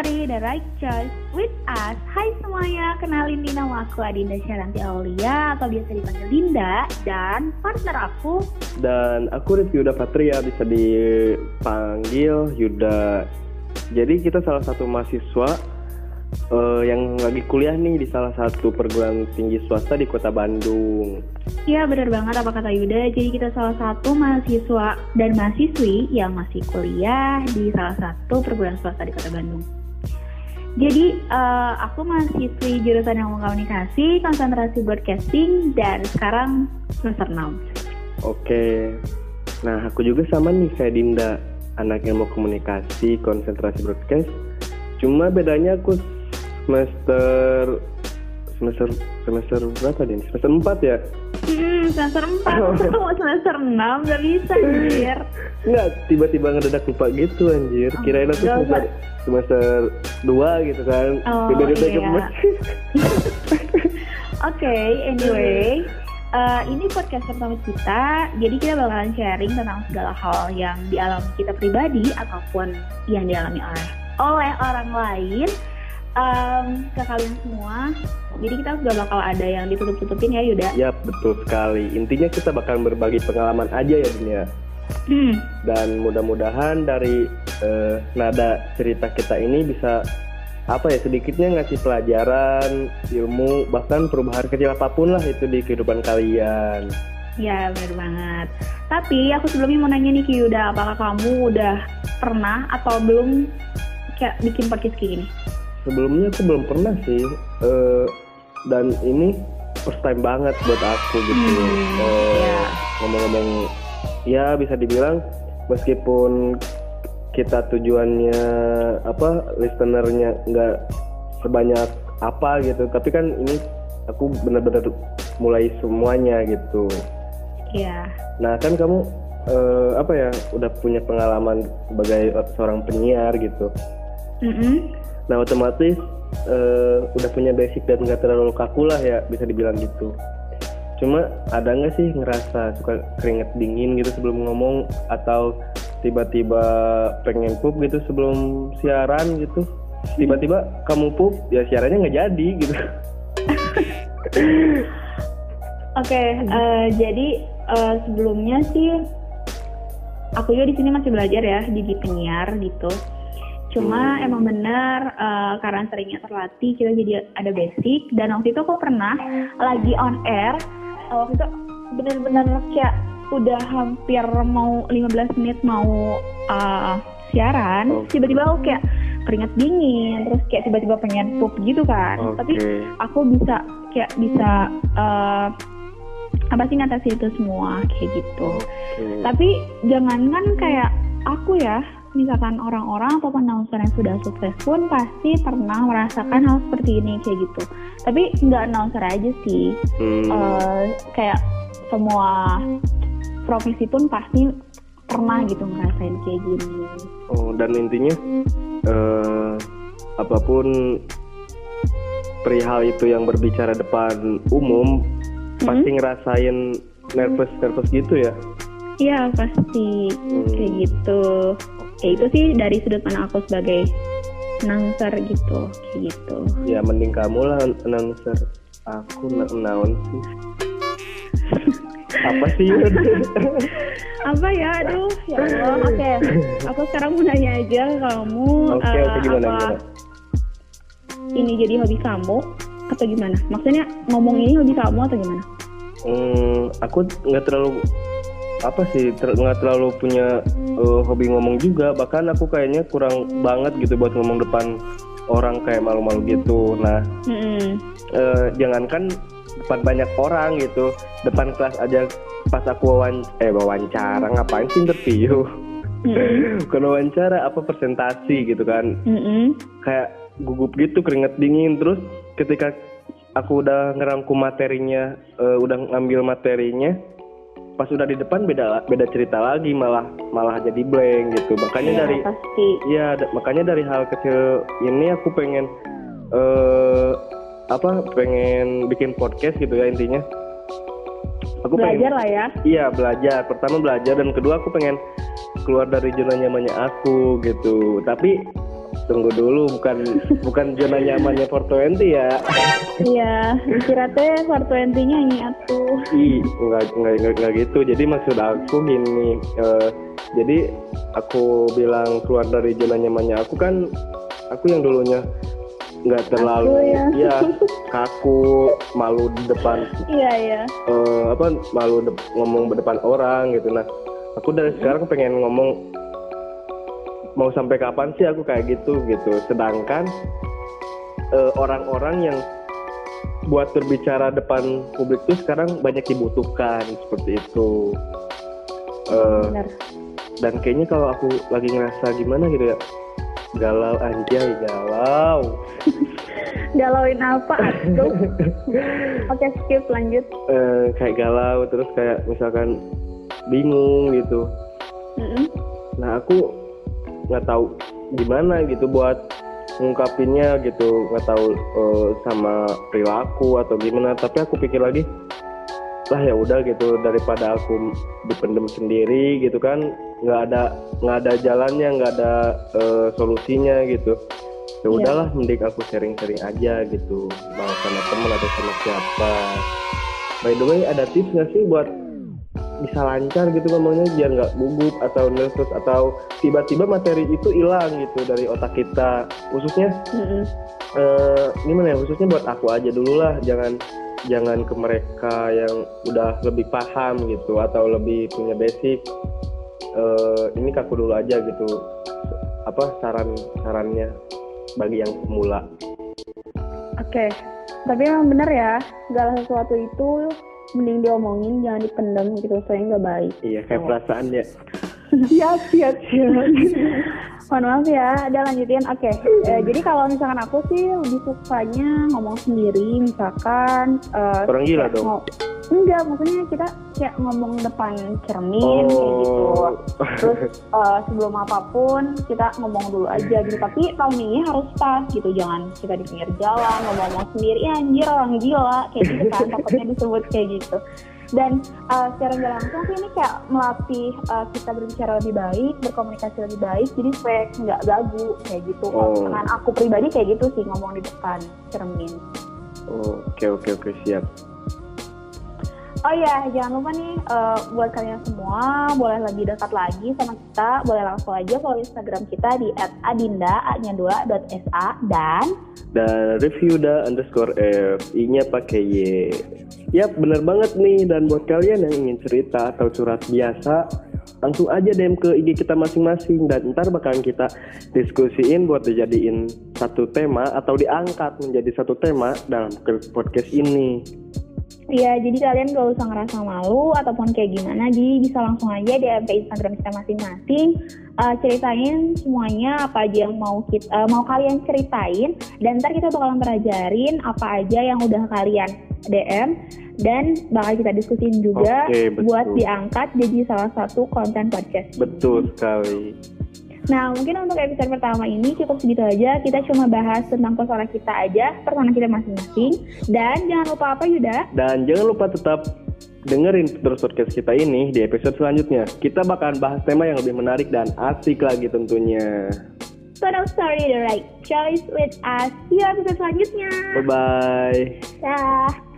Story, The Right Choice with Us. Hai semuanya, kenalin di nama aku Adinda Syaranti Aulia atau biasa dipanggil Dinda dan partner aku Dan aku Rizky Yuda Patria bisa dipanggil Yuda. Jadi kita salah satu mahasiswa eh, yang lagi kuliah nih di salah satu perguruan tinggi swasta di kota Bandung. Ya benar banget apa kata Yuda, jadi kita salah satu mahasiswa dan mahasiswi yang masih kuliah di salah satu perguruan swasta di kota Bandung. Jadi eh, aku mahasiswi jurusan yang komunikasi, konsentrasi broadcasting dan sekarang semester 6. Oke. Nah aku juga sama nih kayak Dinda, anak ilmu komunikasi, konsentrasi broadcast. Cuma bedanya aku semester semester semester berapa nih? Semester 4 ya? Hmm, semester 4, mau semester 6 gak bisa anjir. Enggak, tiba-tiba ngedadak lupa gitu anjir. Oh, Kirain aku semester, semester 2 gitu kan. Oh, Beda-beda iya. Oke, anyway, eh, ini podcast pertama kita. Jadi kita bakalan sharing tentang segala hal yang dialami kita pribadi ataupun yang dialami oleh oleh orang lain em, ke kalian semua. Jadi kita juga bakal ada yang ditutup-tutupin ya Yuda. Yap, betul sekali. Intinya kita bakal berbagi pengalaman aja ya dunia. Hmm, Dan mudah-mudahan dari eh, nada cerita kita ini bisa apa ya sedikitnya ngasih pelajaran, ilmu, bahkan perubahan kecil apa pun lah itu di kehidupan kalian. ya benar banget. Tapi aku sebelumnya mau nanya nih Yuda, apakah kamu udah pernah atau belum kayak bikin podcast kayak gini? Sebelumnya aku belum pernah sih. eh, dan ini first time banget buat aku gitu. Hmm, Eh, ya. Ngomong-ngomong, ya bisa dibilang meskipun kita tujuannya apa listenernya nggak sebanyak apa gitu, tapi kan ini aku benar-benar mulai semuanya gitu. Iya. Nah kan kamu eh, apa ya udah punya pengalaman sebagai seorang penyiar gitu. Mm-mm. Nah otomatis eh, udah punya basic dan nggak terlalu kaku lah ya bisa dibilang gitu. Cuma ada nggak sih ngerasa suka keringet dingin gitu sebelum ngomong atau tiba-tiba pengen pup gitu sebelum siaran gitu? Tiba-tiba kamu pup ya siarannya nggak jadi gitu. Oke, eh, jadi eh, sebelumnya sih aku juga di sini masih belajar ya jadi penyiar gitu. Cuma Hmm. emang benar eh, karena seringnya terlatih kita jadi ada basic dan waktu itu aku pernah lagi on air eh, waktu itu benar-benar kayak udah hampir mau 15 menit mau eh, siaran Oke. tiba-tiba aku kayak keringat dingin terus kayak tiba-tiba pengen pup gitu kan tapi Oke. aku bisa kayak bisa eh, apa sih ngatasi itu semua kayak gitu. Oke. Tapi jangankan kayak aku ya, misalkan orang-orang ataupun announcer yang sudah sukses pun pasti pernah merasakan hal seperti ini kayak gitu. Tapi nggak announcer aja sih, Hmm. Eh, kayak semua profesi pun pasti pernah gitu ngerasain kayak gini. Oh, dan intinya eh, apa pun perihal itu yang berbicara depan umum pasti ngerasain nervous nervous gitu ya. Iya pasti kayak gitu. Ya itu sih dari sudut pandang aku sebagai announcer gitu, kayak gitu. Ya mending kamu lah announcer. Aku sih. Apa sih? Apa ya, aduh, ya Allah. Oke, aku sekarang mau nanya aja kamu. Oke, eh, oke, gimana, apa gimana? ini jadi hobi kamu atau gimana? Maksudnya ngomong ini hobi kamu atau gimana? Hmm, aku nggak terlalu apa sih ter- nggak terlalu punya eh, hobi ngomong juga. Bahkan aku kayaknya kurang banget gitu buat ngomong depan orang kayak malu-malu gitu. Nah Hmm, eh, jangankan depan banyak orang gitu. Depan kelas aja pas aku wawan eh wawancara. Ngapain sih interview? Hmm, bukan wawancara apa presentasi gitu kan. Hmm, kayak gugup gitu keringet dingin. Terus ketika aku udah ngerangkum materinya eh, udah ngambil materinya pas udah di depan beda beda cerita lagi malah malah jadi blank gitu makanya Iya, dari pasti. Da- makanya dari hal kecil ini aku pengen eh apa pengen bikin podcast gitu ya intinya. Aku Belajar lah ya. Iya belajar. Pertama belajar dan kedua aku pengen keluar dari zona nyamannya aku gitu. Tapi tunggu dulu bukan bukan zona nyamannya 420 ya. Iya kira teh 420 nya ini atuh ih enggak, enggak, enggak, enggak gitu. Jadi maksud aku gini uh, jadi aku bilang keluar dari zona nyamannya aku kan aku yang dulunya nggak terlalu Kaku ya. ya kaku malu di depan iya iya. eh, apa malu de- ngomong di depan orang gitu. Nah aku dari sekarang pengen ngomong mau sampai kapan sih aku kayak gitu gitu. Sedangkan eh, orang-orang yang buat berbicara depan publik tuh sekarang banyak dibutuhkan seperti itu. Eh, benar. dan kayaknya kalau aku lagi ngerasa gimana gitu ya galau anjay galau. Galauin apa oke skip lanjut. Eh, kayak galau terus kayak misalkan bingung gitu. Mm-mm. nah aku nggak tahu gimana gitu buat ngungkapinnya gitu nggak tahu eh, sama perilaku atau gimana. Tapi aku pikir lagi lah ya udah gitu. Daripada aku dipendem sendiri gitu kan nggak ada nggak ada jalannya nggak ada eh, solusinya gitu. Ya Iya. udahlah mending aku sharing-sharing aja gitu mau sama temen atau sama siapa. By the way ada tips nggak sih buat bisa lancar gitu ngomongnya biar nggak gugup atau nervous atau tiba-tiba materi itu hilang gitu dari otak kita. Khususnya eh, gimana ya khususnya buat aku aja dulu lah. Jangan jangan ke mereka yang udah lebih paham gitu atau lebih punya basic. Eh, ini ke aku dulu aja gitu. Apa saran sarannya bagi yang pemula. Oke, tapi emang bener ya, segala sesuatu itu mending diomongin, jangan dipendam gitu, soalnya nggak baik. iya kayak perasaan ya Siap, siap, siap. Mohon maaf ya, ada lanjutin. Oke, eh, jadi kalau misalkan aku sih lebih sukanya ngomong sendiri, misalkan. eh, Orang gila dong. Enggak, maksudnya kita kayak ngomong depan cermin kayak gitu. oh Terus eh, sebelum apa pun kita ngomong dulu aja gitu. Tapi timingnya harus pas gitu, jangan kita di pinggir jalan ngomong-ngomong sendiri. Ya anjir orang gila kayak gitu kan, takutnya disebut kayak gitu. Dan eh, secara nggak langsung sih ini kayak melatih eh, kita berbicara lebih baik, berkomunikasi lebih baik, jadi supaya nggak gagu kayak gitu. Oh. misalkan aku pribadi kayak gitu sih ngomong di depan cermin. Oh, oke oke oke siap Oh iya, jangan lupa nih eh, buat kalian semua boleh lebih dekat lagi sama kita, boleh langsung aja follow Instagram kita di @adinda nya 2.sa dan dan review da underscore f i nya pakai y Yap, bener banget nih. Dan buat kalian yang ingin cerita atau curhat biasa, langsung aja DM ke IG kita masing-masing. Dan ntar bakalan kita diskusiin buat dijadiin satu tema atau diangkat menjadi satu tema dalam podcast ini. Ya jadi kalian gak usah ngerasa malu ataupun kayak gimana, jadi bisa langsung aja di ke Instagram kita masing-masing eh, ceritain semuanya apa aja yang mau kita eh, mau kalian ceritain dan ntar kita bakalan belajarin apa aja yang udah kalian DM dan bakal kita diskusin juga betul. buat diangkat jadi salah satu konten podcast. Betul sekali. Nah, mungkin untuk episode pertama ini cukup segitu aja. Kita cuma bahas tentang persona kita aja, persona kita masing-masing. Dan jangan lupa apa Yuda? Dan jangan lupa tetap dengerin terus podcast kita ini di episode selanjutnya. Kita bakalan bahas tema yang lebih menarik dan asik lagi tentunya. So no story the right choice with us. See you episode selanjutnya. Bye-bye. Dah.